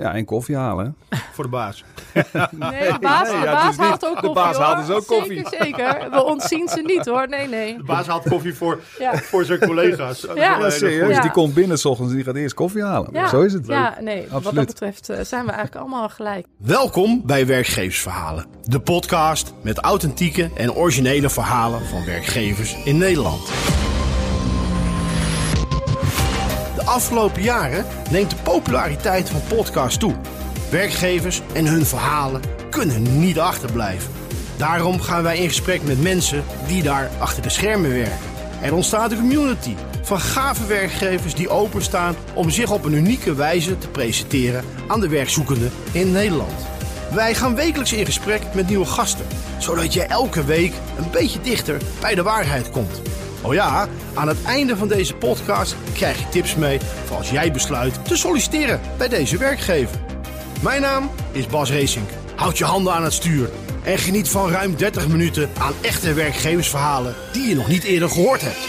Ja, en koffie halen. Voor de baas. Nee, de baas, Nee, de ja, baas niet- haalt ook de koffie. baas haalt dus ook koffie. Zeker, zeker. We ontzien ze niet hoor. Nee, nee. De baas haalt koffie voor, Ja. voor zijn collega's. Ja. serieus. Ja. Die komt binnen s ochtends en die gaat eerst koffie halen. Ja. Zo is het. Ja, nee. Wat dat betreft eh, zijn we eigenlijk allemaal gelijk. Welkom bij Werkgeversverhalen. De podcast met authentieke en originele verhalen van werkgevers in Nederland. Afgelopen jaren neemt de populariteit van podcasts toe. Werkgevers en hun verhalen kunnen niet achterblijven. Daarom gaan wij in gesprek met mensen die daar achter de schermen werken. Er ontstaat een community van gave werkgevers die openstaan om zich op een unieke wijze te presenteren aan de werkzoekenden in Nederland. Wij gaan wekelijks in gesprek met nieuwe gasten, zodat je elke week een beetje dichter bij de waarheid komt. Oh ja, aan het einde van deze podcast krijg je tips mee voor als jij besluit te solliciteren bij deze werkgever. Mijn naam is Bas Racing. Houd je handen aan het stuur en geniet van ruim 30 minuten aan echte werkgeversverhalen die je nog niet eerder gehoord hebt.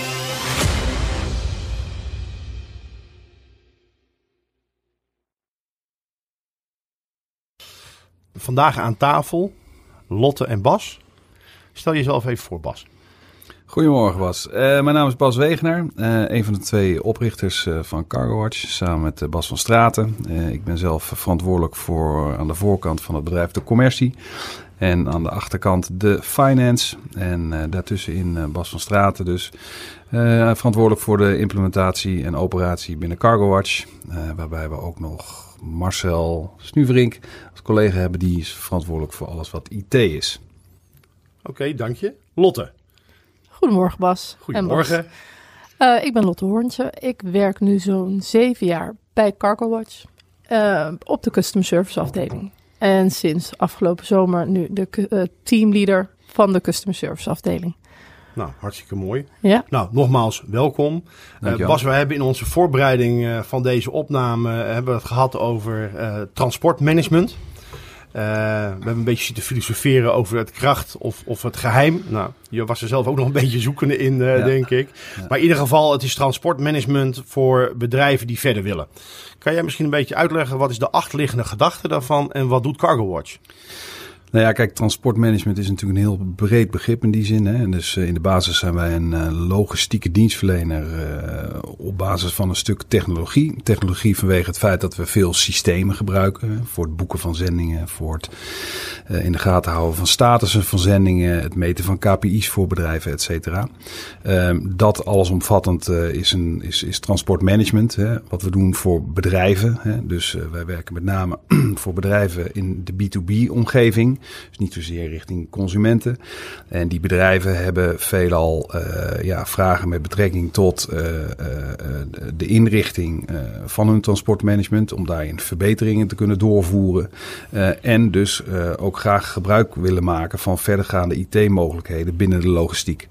Vandaag aan tafel Lotte en Bas. Stel jezelf even voor, Bas. Goedemorgen Bas. Eh, mijn naam is Bas Wegener, eh, een van de twee oprichters eh, van CargoWatch, samen met Bas van Straten. Ik ben zelf verantwoordelijk voor aan de voorkant van het bedrijf de commercie en aan de achterkant de finance. En daartussenin Bas van Straten dus verantwoordelijk voor de implementatie en operatie binnen CargoWatch. waarbij we ook nog Marcel Snuverink als collega hebben, die is verantwoordelijk voor alles wat IT is. Oké, dank je. Lotte. Goedemorgen Bas. En Bas. Goedemorgen. Eh, ik ben Lotte Hoorntje. Ik werk nu zo'n zeven jaar bij CargoWatch eh, op de Custom Service afdeling. En sinds afgelopen zomer nu de eh, teamleader van de Custom Service afdeling. Nou, hartstikke mooi. Ja, Nou, nogmaals, welkom. Eh. Bas, we hebben in onze voorbereiding eh, van deze opname hebben we het gehad over eh, transportmanagement. Eh, we hebben een beetje zitten filosoferen over het kracht of, of het geheim. Nou, je was er zelf ook nog een beetje zoekende in, eh, Ja. denk ik. Ja. Maar in ieder geval, het is transportmanagement voor bedrijven die verder willen. Kan jij misschien een beetje uitleggen wat is de achterliggende gedachte daarvan en wat doet CargoWatch? Nou ja, kijk, transportmanagement is natuurlijk een heel breed begrip in die zin. Hè. En dus eh, in de basis zijn wij een eh, logistieke dienstverlener eh, op basis van een stuk technologie. Technologie vanwege het feit dat we veel systemen gebruiken voor het boeken van zendingen, voor het in de gaten houden van statussen van zendingen, het meten van KPI's voor bedrijven, et cetera. Ehm, dat allesomvattend is, een, is, is transportmanagement, hè, wat we doen voor bedrijven. Hè. Dus wij werken met name voor bedrijven in de B2B-omgeving. Dus niet zozeer richting consumenten. En die bedrijven hebben veelal eh, ja, vragen met betrekking tot eh, eh, de inrichting van hun transportmanagement. Om daarin verbeteringen te kunnen doorvoeren. En dus ook graag gebruik willen maken van verdergaande IT-mogelijkheden binnen de logistiek.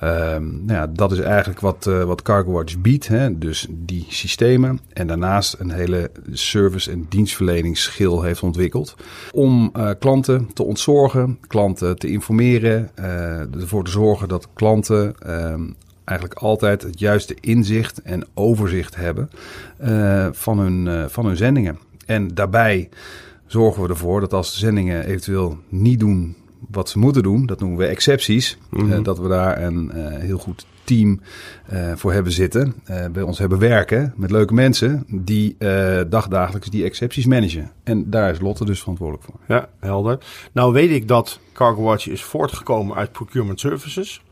Ehm, nou ja, dat is eigenlijk wat, eh wat CargoWatch biedt. Hè? Dus die systemen. En daarnaast een hele service- en dienstverleningsschil heeft ontwikkeld. Om eh, klanten te ontzorgen, klanten te informeren. eh, ervoor te zorgen dat klanten ehm, eigenlijk altijd het juiste inzicht en overzicht hebben van, hun, van hun zendingen. En daarbij zorgen we ervoor dat als de zendingen eventueel niet doen wat ze moeten doen, dat noemen we excepties, Mhm. eh, dat we daar een eh, heel goed team eh, voor hebben zitten, bij ons hebben werken met leuke mensen die dagdagelijks die excepties managen. En daar is Lotte dus verantwoordelijk voor. Ja, helder. Nou weet ik dat CargoWatch is voortgekomen uit procurement services.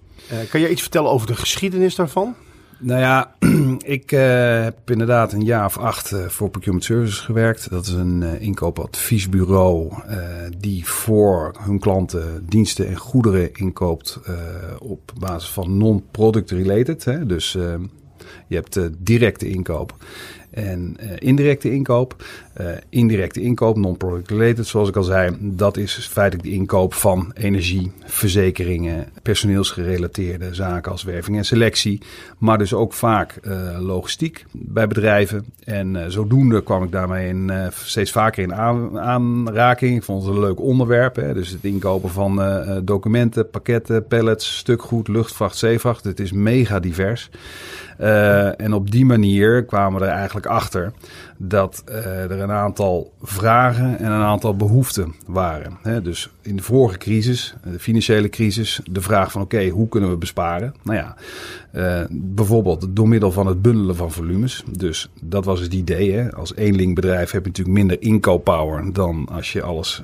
Kan jij iets vertellen over de geschiedenis daarvan? Nou ja, ik eh, heb inderdaad een jaar of acht eh, voor Procurement Services gewerkt. Dat is een eh, inkoopadviesbureau die voor hun klanten diensten en goederen inkoopt op basis van non-product related. Hè? Dus je hebt directe inkoop en eh, indirecte inkoop. Eh, indirecte inkoop, non-product related, zoals ik al zei, dat is feitelijk de inkoop van energie, verzekeringen, personeelsgerelateerde zaken als werving en selectie, maar dus ook vaak eh, logistiek bij bedrijven. En zodoende kwam ik daarmee in, steeds vaker in aan- aanraking. Ik vond het een leuk onderwerp, hè? dus het inkopen van documenten, pakketten, pallets, stukgoed, luchtvracht, zeevracht. Het is mega divers. Uh, en op die manier kwamen we er eigenlijk achter dat uh, er een aantal vragen en een aantal behoeften waren. Dus in de vorige crisis, de financiële crisis, de vraag van oké, hoe kunnen we besparen? Nou ja, uh, bijvoorbeeld door middel van het bundelen van volumes. Dus dat was het idee. Hè? Als eenlingbedrijf heb je natuurlijk minder inkooppower dan als je alles,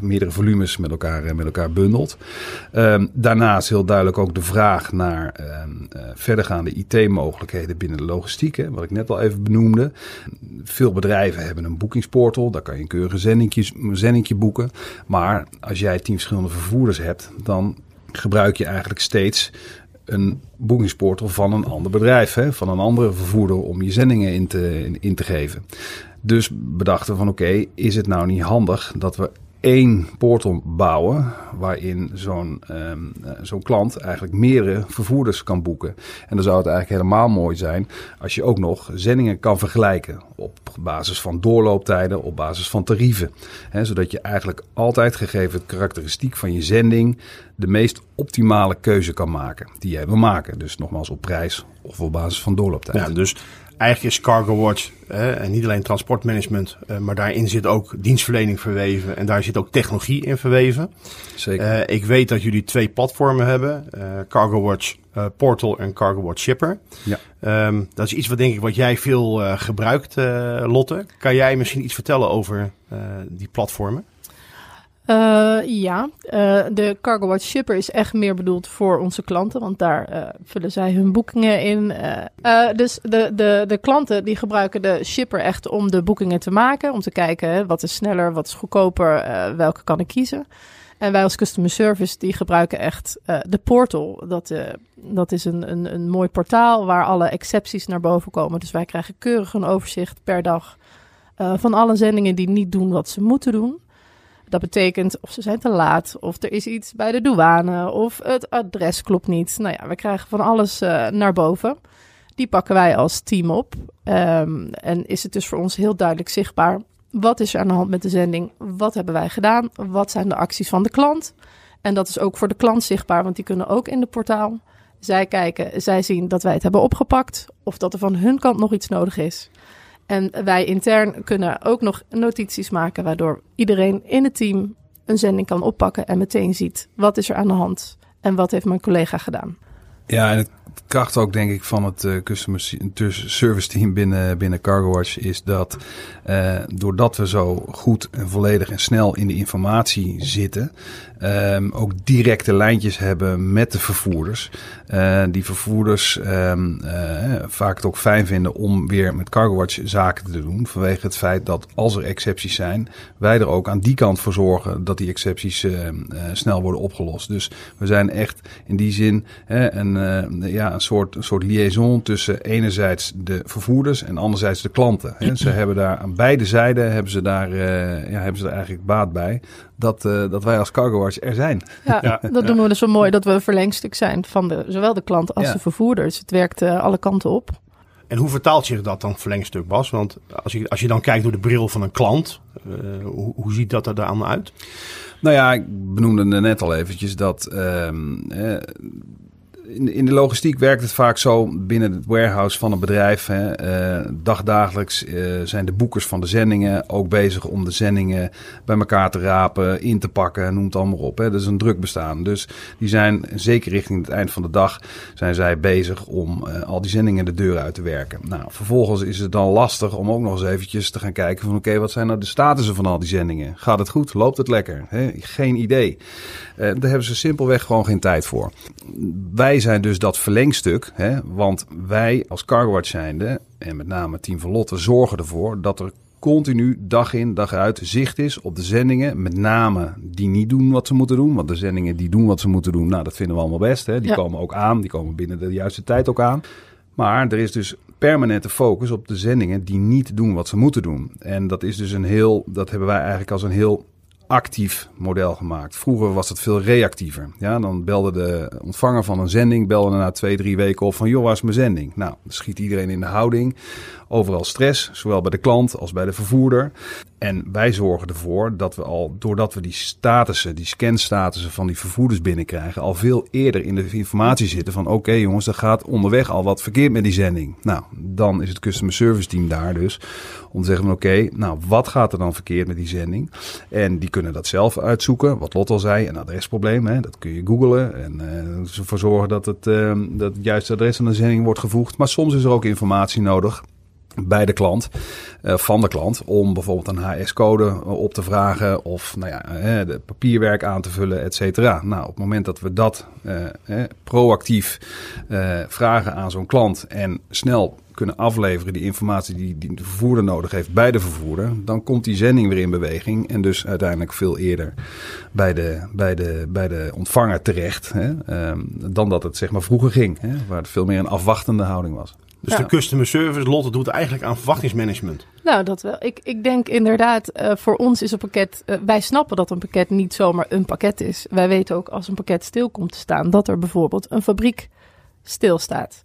meerdere volumes met elkaar, met elkaar bundelt. Uh, daarnaast heel duidelijk ook de vraag naar verdergaande IT-mogelijkheden binnen de logistiek, hè? wat ik net al even benoemde. Veel bedrijven hebben een boekingsportal, daar kan je een keurige zendingje boeken. Maar als jij tien verschillende vervoerders hebt, dan gebruik je eigenlijk steeds een boekingsportal van een ander bedrijf, hè, van een andere vervoerder om je zendingen in te, in, te geven. Dus bedachten van oké, is het nou niet handig dat we één portal bouwen waarin zo'n um, zo'n klant eigenlijk meerdere vervoerders kan boeken. En dan zou het eigenlijk helemaal mooi zijn als je ook nog zendingen kan vergelijken op basis van doorlooptijden, op basis van tarieven. He, zodat je eigenlijk altijd gegeven het karakteristiek van je zending de meest optimale keuze kan maken die jij wil maken. Dus nogmaals op prijs of op basis van doorlooptijd. Ja, dus eigenlijk is Cargo Watch en niet alleen transportmanagement, uh, maar daarin zit ook dienstverlening verweven en daar zit ook technologie in verweven. Zeker. Uh, ik weet dat jullie twee platformen hebben, uh, Cargo Watch Portal en Cargo Watch Shipper. Ja. Um, dat is iets wat denk ik wat jij veel gebruikt, Lotte. Kan jij misschien iets vertellen over die platformen? Uh, ja, uh, de Cargo Watch Shipper is echt meer bedoeld voor onze klanten, want daar uh, vullen zij hun boekingen in. dus de, de, de klanten die gebruiken de shipper echt om de boekingen te maken, om te kijken wat is sneller, wat is goedkoper, welke kan ik kiezen. En wij als customer service die gebruiken echt de portal. Dat, dat is een, een, een mooi portaal waar alle excepties naar boven komen. Dus wij krijgen keurig een overzicht per dag van alle zendingen die niet doen wat ze moeten doen. Dat betekent of ze zijn te laat, of er is iets bij de douane, of het adres klopt niet. Nou ja, we krijgen van alles uh, naar boven. Die pakken wij als team op. Um, en is het dus voor ons heel duidelijk zichtbaar. Wat is er aan de hand met de zending? Wat hebben wij gedaan? Wat zijn de acties van de klant? En dat is ook voor de klant zichtbaar, want die kunnen ook in de portaal. Zij kijken, zij zien dat wij het hebben opgepakt, of dat er van hun kant nog iets nodig is. En wij intern kunnen ook nog notities maken, waardoor iedereen in het team een zending kan oppakken en meteen ziet wat is er aan de hand en wat heeft mijn collega gedaan. Ja, en het kracht ook denk ik van het uh, customer service team binnen, binnen CargoWatch is dat uh, doordat we zo goed en volledig en snel in de informatie zitten, um, ook directe lijntjes hebben met de vervoerders. Uh, die vervoerders um, vaak het ook fijn vinden om weer met CargoWatch zaken te doen. Vanwege het feit dat als er excepties zijn, wij er ook aan die kant voor zorgen dat die excepties snel worden opgelost. Dus we zijn echt in die zin een, ja, een soort, een soort liaison tussen enerzijds de vervoerders en anderzijds de klanten. Ze hebben daar aan beide zijden hebben ze daar, ja, hebben ze er eigenlijk baat bij dat, uh, dat wij als CargoWatch er zijn. Ja, ja. dat doen we dus zo mooi dat we een verlengstuk zijn van de, zowel de klant als ja. de vervoerders. Het werkt uh, alle kanten op. En hoe vertaalt zich dat dan verlengstuk, Bas? Want als je, als je dan kijkt door de bril van een klant, uh, hoe, hoe ziet dat er dan uit? Nou ja, ik benoemde net al eventjes dat in, in de logistiek werkt het vaak zo binnen het warehouse van een bedrijf. Hè, uh, dagdagelijks uh, zijn de boekers van de zendingen ook bezig om de zendingen bij elkaar te rapen, in te pakken, noem het allemaal op. Hè. Dat is een druk bestaan. Dus die zijn zeker richting het eind van de dag zijn zij bezig om uh, al die zendingen de deur uit te werken. Nou, vervolgens is het dan lastig om ook nog eens eventjes te gaan kijken van oké, wat zijn nou de statussen van al die zendingen? Gaat het goed? Loopt het lekker? Hè? Geen idee. daar hebben ze simpelweg gewoon geen tijd voor. Wij zijn dus dat verlengstuk. Hè, want wij als CargoWatch zijnde, en met name Team Verlotte, zorgen ervoor dat er continu dag in dag uit zicht is op de zendingen. Met name die niet doen wat ze moeten doen. Want de zendingen die doen wat ze moeten doen, nou dat vinden we allemaal best. Hè. Die ja. komen ook aan, die komen binnen de juiste tijd ook aan. Maar er is dus permanente focus op de zendingen die niet doen wat ze moeten doen. En dat is dus een heel, dat hebben wij eigenlijk als een heel actief model gemaakt. Vroeger was het veel reactiever. Ja, dan belde de ontvanger van een zending, belde na twee, drie weken op van, joh, waar is mijn zending? Nou, schiet iedereen in de houding. Overal stress, zowel bij de klant als bij de vervoerder. En wij zorgen ervoor dat we al, doordat we die statussen, die scanstatussen van die vervoerders binnenkrijgen, al veel eerder in de informatie zitten van oké jongens, er gaat onderweg al wat verkeerd met die zending. Nou, dan is het customer service team daar dus om te zeggen oké, nou wat gaat er dan verkeerd met die zending? En die dat zelf uitzoeken, wat Lot al zei, een adresprobleem, hè, dat kun je googlen en uh, ervoor zorgen dat het, uh, dat juiste adres aan de zending wordt gevoegd. Maar soms is er ook informatie nodig bij de klant, uh, van de klant, om bijvoorbeeld een HS-code op te vragen of nou ja, de papierwerk aan te vullen, et cetera. Nou, op het moment dat we dat proactief vragen aan zo'n klant en snel kunnen afleveren, die informatie die, die de vervoerder nodig heeft bij de vervoerder, dan komt die zending weer in beweging en dus uiteindelijk veel eerder bij de, bij de, bij de ontvanger terecht hè, dan dat het zeg maar vroeger ging, hè, waar het veel meer een afwachtende houding was. Dus de customer service, Lotte, doet eigenlijk aan verwachtingsmanagement. Nou, dat wel. Ik, ik denk inderdaad, uh, voor ons is een pakket... Uh, wij snappen dat een pakket niet zomaar een pakket is. Wij weten ook als een pakket stil komt te staan... dat er bijvoorbeeld een fabriek stilstaat.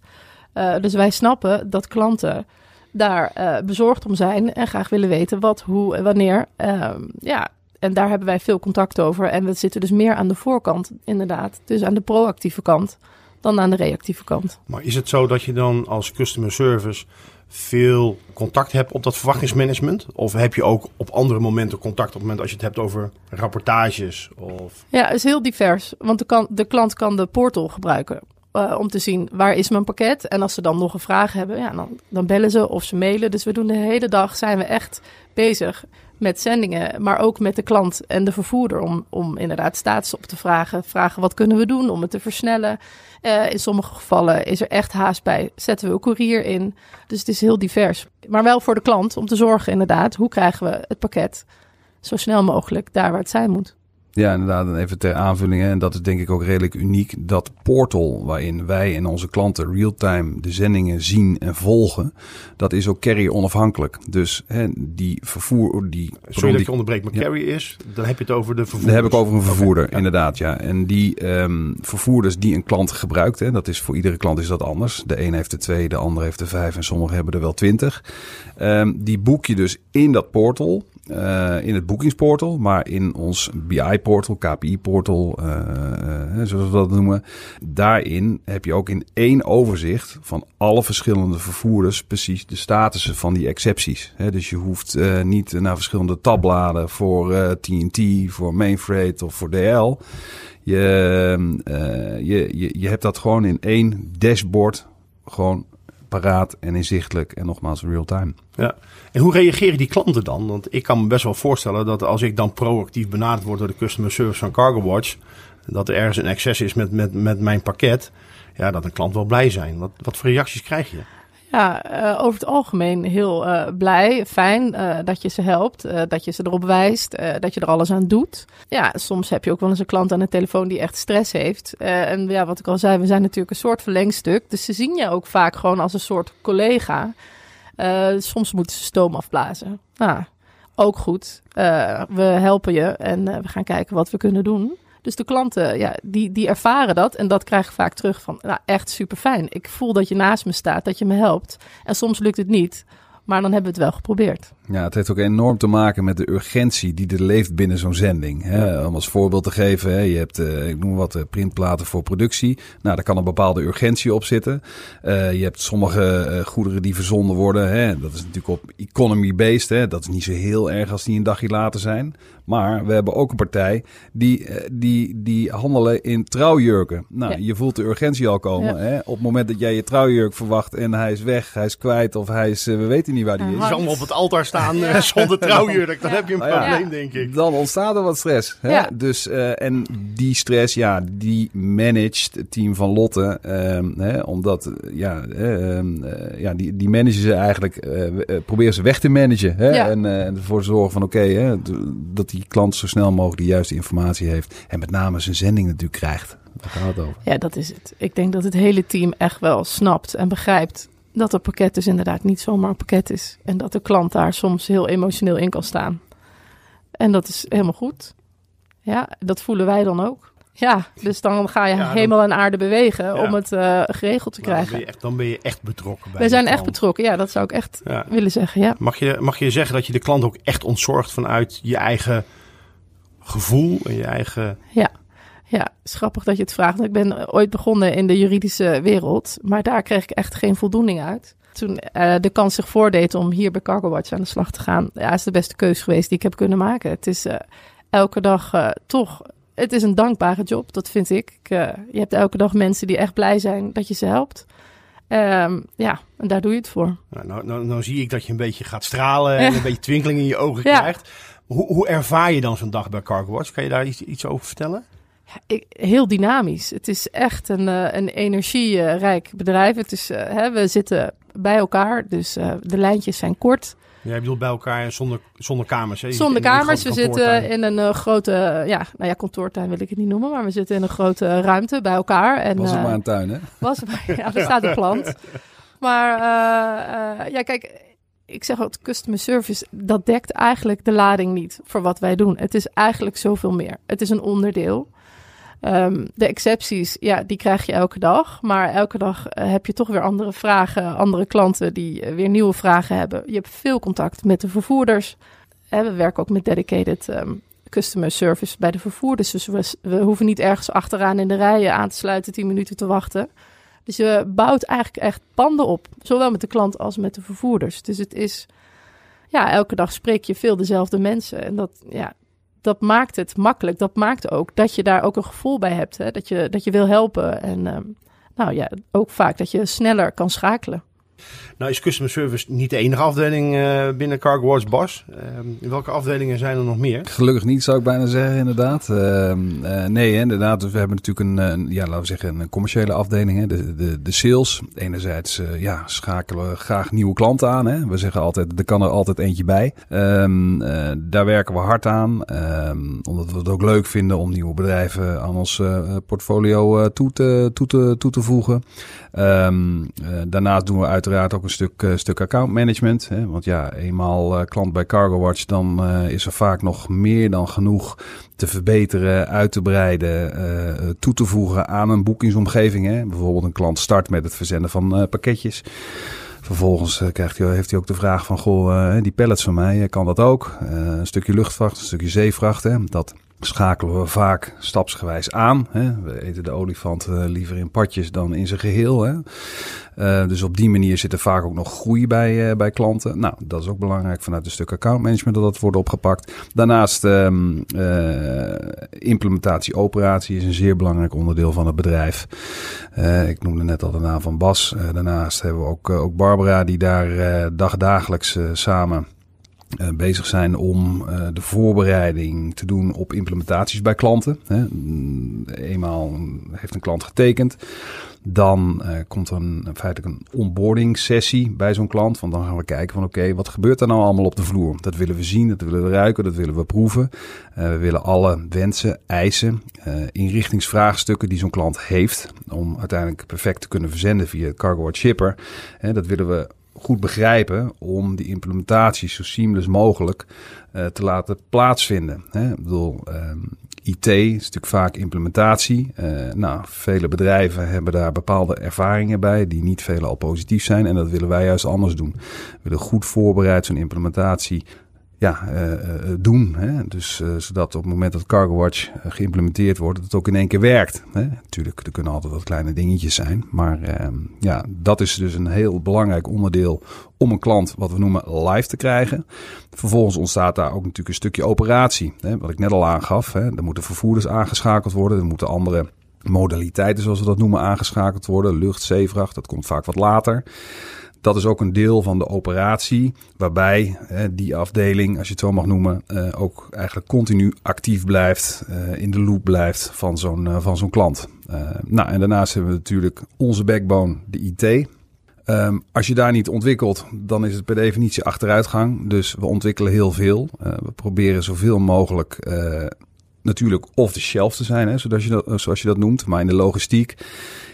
Uh, dus wij snappen dat klanten daar bezorgd om zijn... en graag willen weten wat, hoe en wanneer. Ehm, ja, en daar hebben wij veel contact over. En we zitten dus meer aan de voorkant, inderdaad. Dus aan de proactieve kant dan aan de reactieve kant. Maar is het zo dat je dan als customer service veel contact hebt op dat verwachtingsmanagement? Of heb je ook op andere momenten contact op het moment als je het hebt over rapportages? Of... Ja, het is heel divers. Want de, kan, de klant kan de portal gebruiken. Uh, om te zien waar is mijn pakket. En als ze dan nog een vraag hebben, ja, dan, dan bellen ze of ze mailen. Dus we doen de hele dag zijn we echt bezig met zendingen, maar ook met de klant en de vervoerder om, om inderdaad status op te vragen. Vragen wat kunnen we doen om het te versnellen. Uh, in sommige gevallen is er echt haast bij. Zetten we een courier in. Dus het is heel divers. Maar wel voor de klant om te zorgen inderdaad. Hoe krijgen we het pakket zo snel mogelijk daar waar het zijn moet. Ja, inderdaad. even ter aanvulling. Hè, en dat is denk ik ook redelijk uniek. Dat portal waarin wij en onze klanten real-time de zendingen zien en volgen. Dat is ook carrier onafhankelijk. Dus hè, die vervoer... Die, Sorry dat je onderbreekt, maar ja. carrier is... Dan heb je het over de vervoerder. Dan heb ik over een vervoerder, okay, inderdaad. Ja. En die um, vervoerders die een klant gebruikt. Hè, dat is voor iedere klant is dat anders. De een heeft er twee, de ander heeft er vijf en sommigen hebben er wel twintig. Um, die boek je dus in dat portal. Uh, in het boekingsportal, maar in ons BI-portal, KPI-portal, uh, uh, zoals we dat noemen. Daarin heb je ook in één overzicht van alle verschillende vervoerders precies de statussen van die excepties. Dus je hoeft niet naar verschillende tabbladen voor TNT, voor Mainfreight of voor DL. Je, je, je, je hebt dat gewoon in één dashboard gewoon paraat en inzichtelijk en nogmaals real-time. Ja, en hoe reageren die klanten dan? Want ik kan me best wel voorstellen dat als ik dan proactief benaderd word door de customer service van CargoWatch, dat er ergens een excess is met, met, met mijn pakket, ja, dat een klant wel blij zijn. Wat, wat voor reacties krijg je? Ja, uh, over het algemeen heel uh, blij, fijn uh, dat je ze helpt, dat je ze erop wijst, dat je er alles aan doet. Ja, soms heb je ook wel eens een klant aan de telefoon die echt stress heeft. en ja, wat ik al zei, we zijn natuurlijk een soort verlengstuk. Dus ze zien je ook vaak gewoon als een soort collega. soms moeten ze stoom afblazen. Nou, ook goed. we helpen je en we gaan kijken wat we kunnen doen. Dus de klanten, ja, die, die ervaren dat. En dat krijg ik vaak terug van, nou, echt super fijn. Ik voel dat je naast me staat, dat je me helpt. En soms lukt het niet. Maar dan hebben we het wel geprobeerd. Ja, het heeft ook enorm te maken met de urgentie die er leeft binnen zo'n zending. Hè. Om als voorbeeld te geven, hè, je hebt, uh, ik noem wat, uh, printplaten voor productie. Nou, daar kan een bepaalde urgentie op zitten. Uh, je hebt sommige goederen die verzonden worden. Hè. Dat is natuurlijk op economy-based. Dat is niet zo heel erg als die een dagje later zijn. Maar we hebben ook een partij die, die, die handelen in trouwjurken. Nou, ja. je voelt de urgentie al komen. Ja. Hè? Op het moment dat jij je trouwjurk verwacht en hij is weg, hij is kwijt of hij is, we weten niet waar hij is. Die is allemaal op het altaar staan ja. zonder trouwjurk. Dan heb je een probleem, denk ik. Dan ontstaat er wat stress. Hè? Dus, uh, en die stress, ja, die managt het team van Lotte. Uh, hè, omdat, ja, uh, ja die, die managen ze eigenlijk, proberen ze weg te managen. Hè? En ervoor zorgen van, oké, okay, dat die die klant zo snel mogelijk de juiste informatie heeft. En met name zijn zending natuurlijk krijgt. Daar gaat het over. Ja, dat is het. Ik denk dat het hele team echt wel snapt en begrijpt dat het pakket dus inderdaad niet zomaar een pakket is. En dat de klant daar soms heel emotioneel in kan staan. En dat is helemaal goed. Ja, dat voelen wij dan ook. Ja, dus dan ga je Ja, hemel en aarde bewegen Ja. om het eh, geregeld te Nou, dan, ben krijgen. echt, dan ben je echt betrokken bij de zijn echt betrokken. Ja, dat zou ik echt Ja. willen zeggen. Ja. Mag je, mag je zeggen dat je de klant ook echt ontzorgt vanuit je eigen gevoel en je eigen... Ja. Ja, het is grappig dat je het vraagt. Ik ben ooit begonnen in de juridische wereld, maar daar kreeg ik echt geen voldoening uit. Toen eh, de kans zich voordeed om hier bij Cargo Watch aan de slag te gaan, ja, is de beste keus geweest die ik heb kunnen maken. Het is eh, elke dag toch, het is een dankbare job, dat vind ik. ik eh, je hebt elke dag mensen die echt blij zijn dat je ze helpt. Ehm, ja, en daar doe je het voor. Nou, nou, nou, nou zie ik dat je een beetje gaat stralen en Ja. een beetje twinkeling in je ogen Ja. krijgt. Hoe, hoe ervaar je dan zo'n dag bij Cargo Watch? Kan je daar iets, iets over vertellen? Ik, heel dynamisch. Het is echt een, eh, een energierijk bedrijf. Het is, eh, hè, we zitten bij elkaar, dus de lijntjes zijn kort. Jij bedoelt bij elkaar zonder, zonder kamers. Hè? Je Zonder kamers. We zitten in een eh, grote, ja, nou ja, kantoortuin wil ik het niet noemen, maar we zitten in een grote ruimte bij elkaar. En, Was het eh, maar een tuin, hè? was het maar, ja, er staat een plant. Maar eh, eh, ja, kijk, ik zeg ook, customer service, dat dekt eigenlijk de lading niet voor wat wij doen. Het is eigenlijk zoveel meer. Het is een onderdeel. Ehm, de excepties, ja, die krijg je elke dag. Maar elke dag eh, heb je toch weer andere vragen, andere klanten die eh, weer nieuwe vragen hebben. Je hebt veel contact met de vervoerders. En we werken ook met dedicated ehm, customer service bij de vervoerders. Dus we, we hoeven niet ergens achteraan in de rijen aan te sluiten, 10 minuten te wachten. Dus je bouwt eigenlijk echt panden op, zowel met de klant als met de vervoerders. Dus het is, ja, elke dag spreek je veel dezelfde mensen. En dat, ja, dat maakt het makkelijk. Dat maakt ook dat je daar ook een gevoel bij hebt. Hè? Dat, je, dat je wil helpen. En ehm, nou ja, ook vaak dat je sneller kan schakelen. Nou is customer service niet de enige afdeling eh, binnen Cargo Watch Bas. Eh, welke afdelingen zijn er nog meer? Gelukkig niet, zou ik bijna zeggen, inderdaad. Ehm, eh, nee, inderdaad. We hebben natuurlijk een, ja, laten we zeggen, een commerciële afdeling. Hè, de, de, de sales. Enerzijds eh, ja, schakelen we graag nieuwe klanten aan. Hè. We zeggen altijd, er kan er altijd eentje bij. Ehm, eh, daar werken we hard aan. Omdat we het ook leuk vinden om nieuwe bedrijven aan ons portfolio toe, te, toe, te, toe te voegen. Daarnaast doen we uiteraard ook een stuk, eh, stuk accountmanagement. Hè? Want ja, eenmaal eh, klant bij Cargo Watch, dan eh, is er vaak nog meer dan genoeg te verbeteren, uit te breiden, toe te voegen aan een boekingsomgeving. Hè? Bijvoorbeeld een klant start met het verzenden van pakketjes. Vervolgens krijgt hij, heeft hij ook de vraag van, goh, die pallets van mij, kan dat ook? Een stukje luchtvracht, een stukje zeevracht, hè? dat schakelen we vaak stapsgewijs aan. Hè? We eten de olifant eh, liever in partjes dan in zijn geheel. Hè? Uh, dus op die manier zit er vaak ook nog groei bij, uh, bij klanten. Nou, dat is ook belangrijk vanuit een stuk accountmanagement dat dat wordt opgepakt. Daarnaast um, uh, implementatie operatie is een zeer belangrijk onderdeel van het bedrijf. Ik noemde net al de naam van Bas. Daarnaast hebben we ook, ook Barbara die daar dagdagelijks samen uh, bezig zijn om uh, de voorbereiding te doen op implementaties bij klanten. Hè. Eenmaal heeft een klant getekend. Dan uh, komt er feitelijk een onboarding sessie bij zo'n klant. Want dan gaan we kijken van oké, wat gebeurt er nou allemaal op de vloer? Dat willen we zien, dat willen we ruiken, dat willen we proeven. We willen alle wensen, eisen, inrichtingsvraagstukken die zo'n klant heeft. Om uiteindelijk perfect te kunnen verzenden via Cargo Shipper. Dat willen we goed begrijpen om die implementatie zo seamless mogelijk uh, te laten plaatsvinden. Hè? Ik bedoel, um, IT is natuurlijk vaak implementatie. Uh, nou, vele bedrijven hebben daar bepaalde ervaringen bij die niet vele al positief zijn. En dat willen wij juist anders doen. We willen goed voorbereid zo'n implementatie ja, uh, uh, doen. Hè? Dus zodat op het moment dat CargoWatch geïmplementeerd wordt, dat het ook in één keer werkt. Hè? Natuurlijk, er kunnen altijd wat kleine dingetjes zijn. Maar ehm, ja, dat is dus een heel belangrijk onderdeel om een klant, wat we noemen, live te krijgen. Vervolgens ontstaat daar ook natuurlijk een stukje operatie. Hè? Wat ik net al aangaf. Hè? Er moeten vervoerders aangeschakeld worden. Er moeten andere modaliteiten, zoals we dat noemen, aangeschakeld worden. Lucht, zeevracht, dat komt vaak wat later. Dat is ook een deel van de operatie, waarbij hè, die afdeling, als je het zo mag noemen, uh, ook eigenlijk continu actief blijft, uh, in de loop blijft van zo'n uh, van zo'n klant. nou, en daarnaast hebben we natuurlijk onze backbone, de IT. Um, als je daar niet ontwikkelt, dan is het per definitie achteruitgang. Dus we ontwikkelen heel veel. we proberen zoveel mogelijk natuurlijk off the shelf te zijn, hè, zoals, je dat, zoals je dat noemt. Maar in de logistiek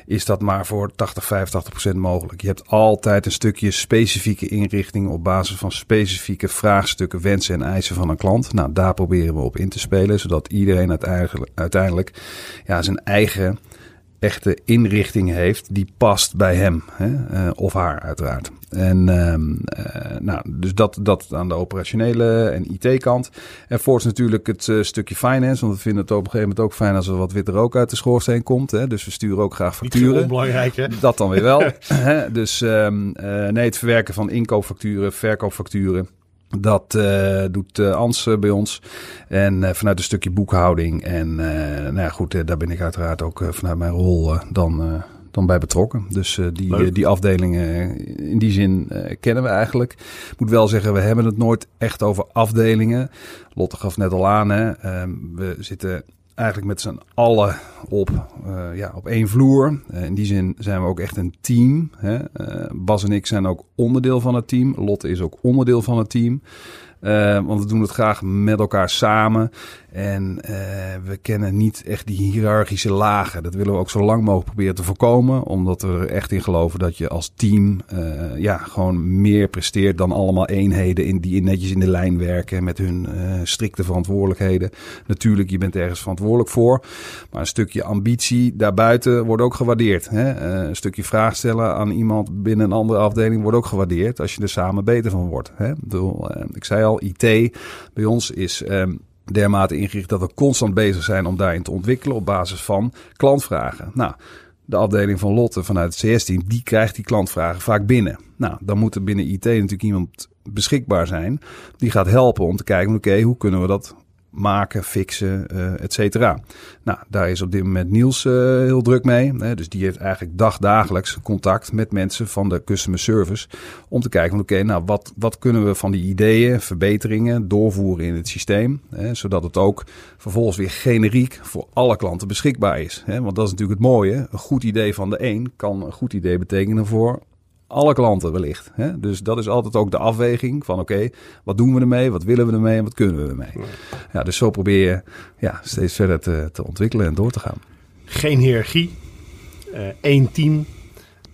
is dat maar voor 80, 85 procent mogelijk. Je hebt altijd een stukje specifieke inrichting op basis van specifieke vraagstukken, wensen en eisen van een klant. Nou, daar proberen we op in te spelen, zodat iedereen uiteindelijk, uiteindelijk ja, zijn eigen echte inrichting heeft die past bij hem hè? Uh, of haar uiteraard. En uh, uh, nou, dus dat, dat aan de operationele en IT-kant. En voorts natuurlijk het uh, stukje finance, want we vinden het op een gegeven moment ook fijn als er wat witte rook uit de schoorsteen komt. Hè? Dus we sturen ook graag facturen. Niet belangrijk hè? Dat dan weer wel. dus um, nee, het verwerken van inkoopfacturen, verkoopfacturen. Dat uh, doet uh, Ans uh, bij ons. En vanuit een stukje boekhouding. En nou ja, goed, daar ben ik uiteraard ook vanuit mijn rol dan, dan bij betrokken. Dus die, die afdelingen in die zin kennen we eigenlijk. Ik moet wel zeggen, we hebben het nooit echt over afdelingen. Lotte gaf net al aan, hè. Ehm, we zitten eigenlijk met z'n allen op, uh, ja, op één vloer. Uh, in die zin zijn we ook echt een team. Hè? Uh, Bas en ik zijn ook onderdeel van het team. Lotte is ook onderdeel van het team. Want we doen het graag met elkaar samen. En uh, we kennen niet echt die hiërarchische lagen. Dat willen we ook zo lang mogelijk proberen te voorkomen. Omdat we er echt in geloven dat je als team uh, ja, gewoon meer presteert dan allemaal eenheden in die netjes in de lijn werken met hun strikte verantwoordelijkheden. Natuurlijk, je bent ergens verantwoordelijk voor. Maar een stukje ambitie daarbuiten wordt ook gewaardeerd. Hè? een stukje vraag stellen aan iemand binnen een andere afdeling wordt ook gewaardeerd als je er samen beter van wordt. Hè? Ik, bedoel, ik zei al, IT bij ons is. Um, dermate ingericht dat we constant bezig zijn om daarin te ontwikkelen op basis van klantvragen. Nou, de afdeling van Lotte vanuit het CS-team, die krijgt die klantvragen vaak binnen. Nou, dan moet er binnen IT natuurlijk iemand beschikbaar zijn die gaat helpen om te kijken, oké, hoe kunnen we dat maken, fixen, uh, et cetera. Nou, daar is op dit moment Niels uh, heel druk mee. Hè? Dus die heeft eigenlijk dagdagelijks contact met mensen van de customer service. Om te kijken, oké, okay, nou, wat, wat kunnen we van die ideeën, verbeteringen doorvoeren in het systeem. Hè? Zodat het ook vervolgens weer generiek voor alle klanten beschikbaar is. Hè? Want dat is natuurlijk het mooie. Een goed idee van de een kan een goed idee betekenen voor alle klanten wellicht. Hè? Dus dat is altijd ook de afweging van oké, okay, wat doen we ermee, wat willen we ermee en wat kunnen we ermee. Ja, dus zo probeer je ja, steeds verder te, te ontwikkelen en door te gaan. Geen hiërarchie, uh, één team.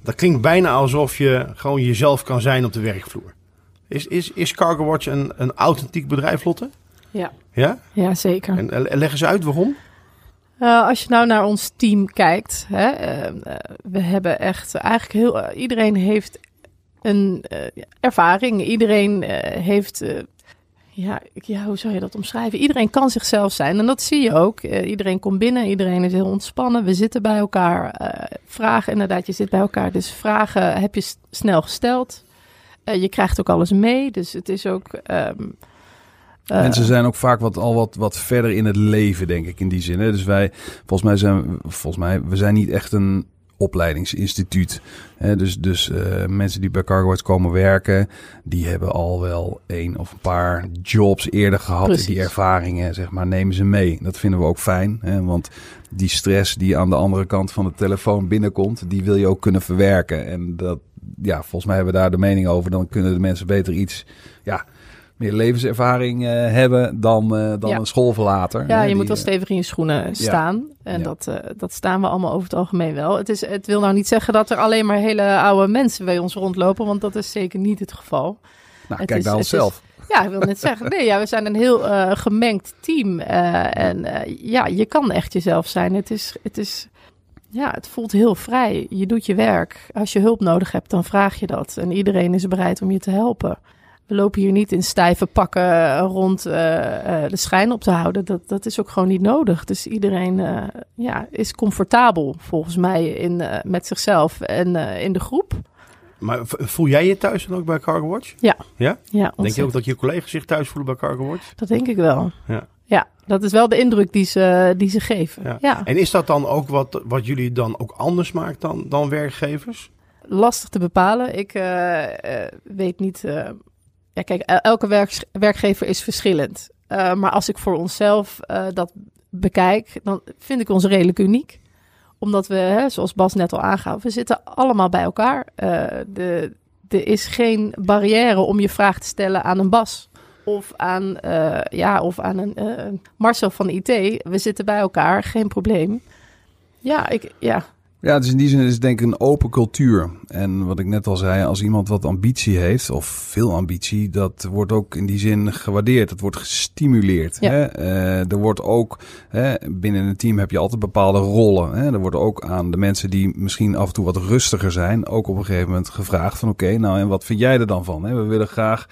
Dat klinkt bijna alsof je gewoon jezelf kan zijn op de werkvloer. Is, is, is Cargo Watch een, een authentiek bedrijf, Lotte? Ja. Ja? Ja, zeker. En, en leg eens uit waarom. Uh, als je nou naar ons team kijkt, hè, uh, we hebben echt eigenlijk heel. Iedereen heeft een ervaring. Iedereen heeft. ja, ja, hoe zou je dat omschrijven? Iedereen kan zichzelf zijn. En dat zie je ook. iedereen komt binnen, iedereen is heel ontspannen. We zitten bij elkaar. vragen, inderdaad, je zit bij elkaar. Dus vragen heb je snel gesteld. je krijgt ook alles mee. Dus het is ook. Um, uh, Mensen zijn ook vaak wat, al wat, wat verder in het leven, denk ik, in die zin. Hè? Dus wij, volgens mij zijn, volgens mij, we zijn niet echt een opleidingsinstituut. Hè? Dus, dus uh, mensen die bij CargoWatch komen werken, die hebben al wel één of een paar jobs eerder gehad. Precies. Die ervaringen, zeg maar, nemen ze mee. Dat vinden we ook fijn, hè? want die stress die aan de andere kant van de telefoon binnenkomt, die wil je ook kunnen verwerken. En dat, ja, volgens mij hebben we daar de mening over. Dan kunnen de mensen beter iets, ja meer levenservaring uh, hebben dan, uh, dan ja. een schoolverlater. Ja, je die, moet wel stevig in je schoenen staan. Ja. En ja. Dat, uh, dat staan we allemaal over het algemeen wel. Het, is, het wil nou niet zeggen dat er alleen maar hele oude mensen bij ons rondlopen, want dat is zeker niet het geval. Nou, het kijk is, naar onszelf. Is, ja, ik wil net zeggen. Nee, ja, we zijn een heel gemengd team. en ja, je kan echt jezelf zijn. Het is... Het is ja, het voelt heel vrij. Je doet je werk. Als je hulp nodig hebt, dan vraag je dat. En iedereen is bereid om je te helpen we lopen hier niet in stijve pakken rond uh, uh, de schijn op te houden. Dat, dat is ook gewoon niet nodig. Dus iedereen uh, ja, is comfortabel volgens mij in, met zichzelf en in de groep. Maar voel jij je thuis dan ook bij Cargo Watch? Ja. Ja? ja denk je ook dat je collega's zich thuis voelen bij Cargo Watch? Dat denk ik wel. Ja. Ja, dat is wel de indruk die ze, die ze geven. Ja. ja. En is dat dan ook wat, wat jullie dan ook anders maakt dan, dan werkgevers? Lastig te bepalen. Ik weet niet ja, kijk, elke werk, werkgever is verschillend. Uh, maar als ik voor onszelf uh, dat bekijk, dan vind ik ons redelijk uniek. Omdat we, hè, zoals Bas net al aangaf, we zitten allemaal bij elkaar. Uh, de, er is geen barrière om je vraag te stellen aan een Bas of aan, eh, ja, of aan een eh, Marcel van IT. We zitten bij elkaar, geen probleem. Ja, ik, ja, Ja, dus in die zin is het denk ik een open cultuur. En wat ik net al zei, als iemand wat ambitie heeft, of veel ambitie, dat wordt ook in die zin gewaardeerd. Het wordt gestimuleerd. Ja. Hè? Eh, er wordt ook, hè, binnen een team heb je altijd bepaalde rollen. Hè? Er wordt ook aan de mensen die misschien af en toe wat rustiger zijn, ook op een gegeven moment gevraagd van oké, nou en wat vind jij er dan van? Hè? We willen graag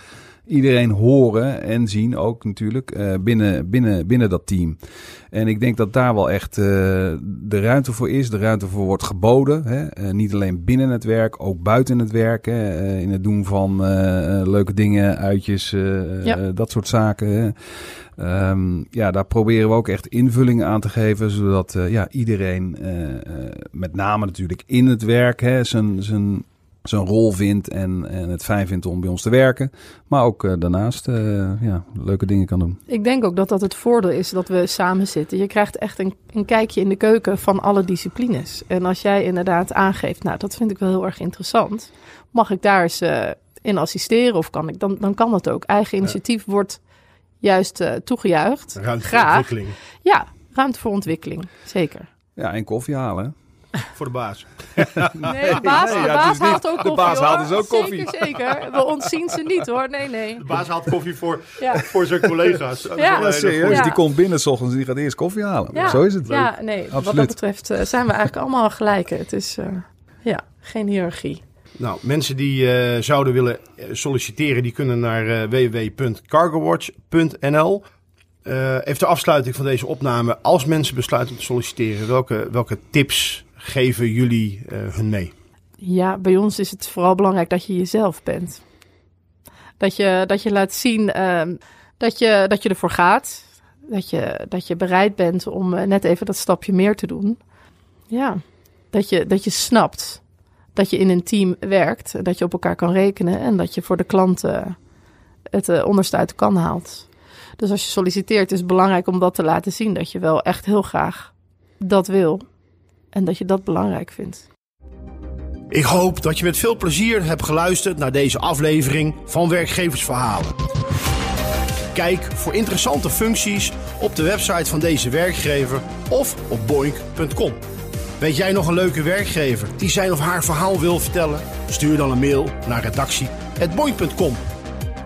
iedereen horen en zien ook natuurlijk eh, binnen, binnen, binnen dat team. En ik denk dat daar wel echt eh, de ruimte voor is. De ruimte voor wordt geboden. Hè? Eh, niet alleen binnen het werk, ook buiten het werk. Hè? In het doen van leuke dingen, uitjes, Ja. dat soort zaken. Hè? Ehm, ja, daar proberen we ook echt invulling aan te geven. Zodat ja, iedereen, met name natuurlijk in het werk, hè, zijn, zijn, zijn rol vindt. En, en het fijn vindt om bij ons te werken. Maar ook eh, daarnaast eh, ja, leuke dingen kan doen. ik denk ook dat dat het voordeel is dat we samen zitten. Je krijgt echt een, een kijkje in de keuken van alle disciplines. En als jij inderdaad aangeeft, nou, dat vind ik wel heel erg interessant. Mag ik daar eens eh, in assisteren of kan ik? Dan, dan kan dat ook. Eigen initiatief wordt juist eh, toegejuicht. Ruimte voor Graag. ontwikkeling Ja, ruimte voor ontwikkeling. Zeker. Ja, en koffie halen. Voor de baas. Nee, de baas, nee, de baas niet- haalt ook de koffie. baas hoor. haalt dus ook koffie. Zeker, zeker. We ontzien ze niet hoor. Nee, nee. De baas haalt koffie voor, Ja. voor zijn collega's. Ja. serieus. Ja. Die komt binnen s ochtends en die gaat eerst koffie halen. Ja. Zo is het. Ja, nee. Wat dat betreft eh, zijn we eigenlijk allemaal gelijk. Het is, eh, ja, geen hiërarchie. Nou, mensen die eh, zouden willen solliciteren, die kunnen naar www.cargowatch.nl. Eh even de afsluiting van deze opname. Als mensen besluiten om te solliciteren, welke, welke tips geven jullie eh, hun mee? Ja, bij ons is het vooral belangrijk dat je jezelf bent. Dat je, dat je laat zien ehm, dat, je, dat je ervoor gaat. Dat je, dat je bereid bent om eh, net even dat stapje meer te doen. Ja, dat je, dat je snapt dat je in een team werkt. Dat je op elkaar kan rekenen en dat je voor de klanten het eh, onderste uit de kan haalt. Dus als je solliciteert is het belangrijk om dat te laten zien. Dat je wel echt heel graag dat wil. En dat je dat belangrijk vindt. Ik hoop dat je met veel plezier hebt geluisterd naar deze aflevering van Werkgeversverhalen. Kijk voor interessante functies op de website van deze werkgever of op boink.com. Weet jij nog een leuke werkgever die zijn of haar verhaal wil vertellen? Stuur dan een mail naar redactie.boink.com.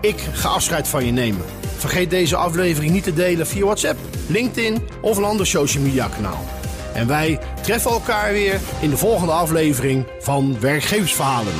Ik ga afscheid van je nemen. Vergeet deze aflevering niet te delen via WhatsApp, LinkedIn of een ander social media kanaal. En wij treffen elkaar weer in de volgende aflevering van Werkgeversverhalen.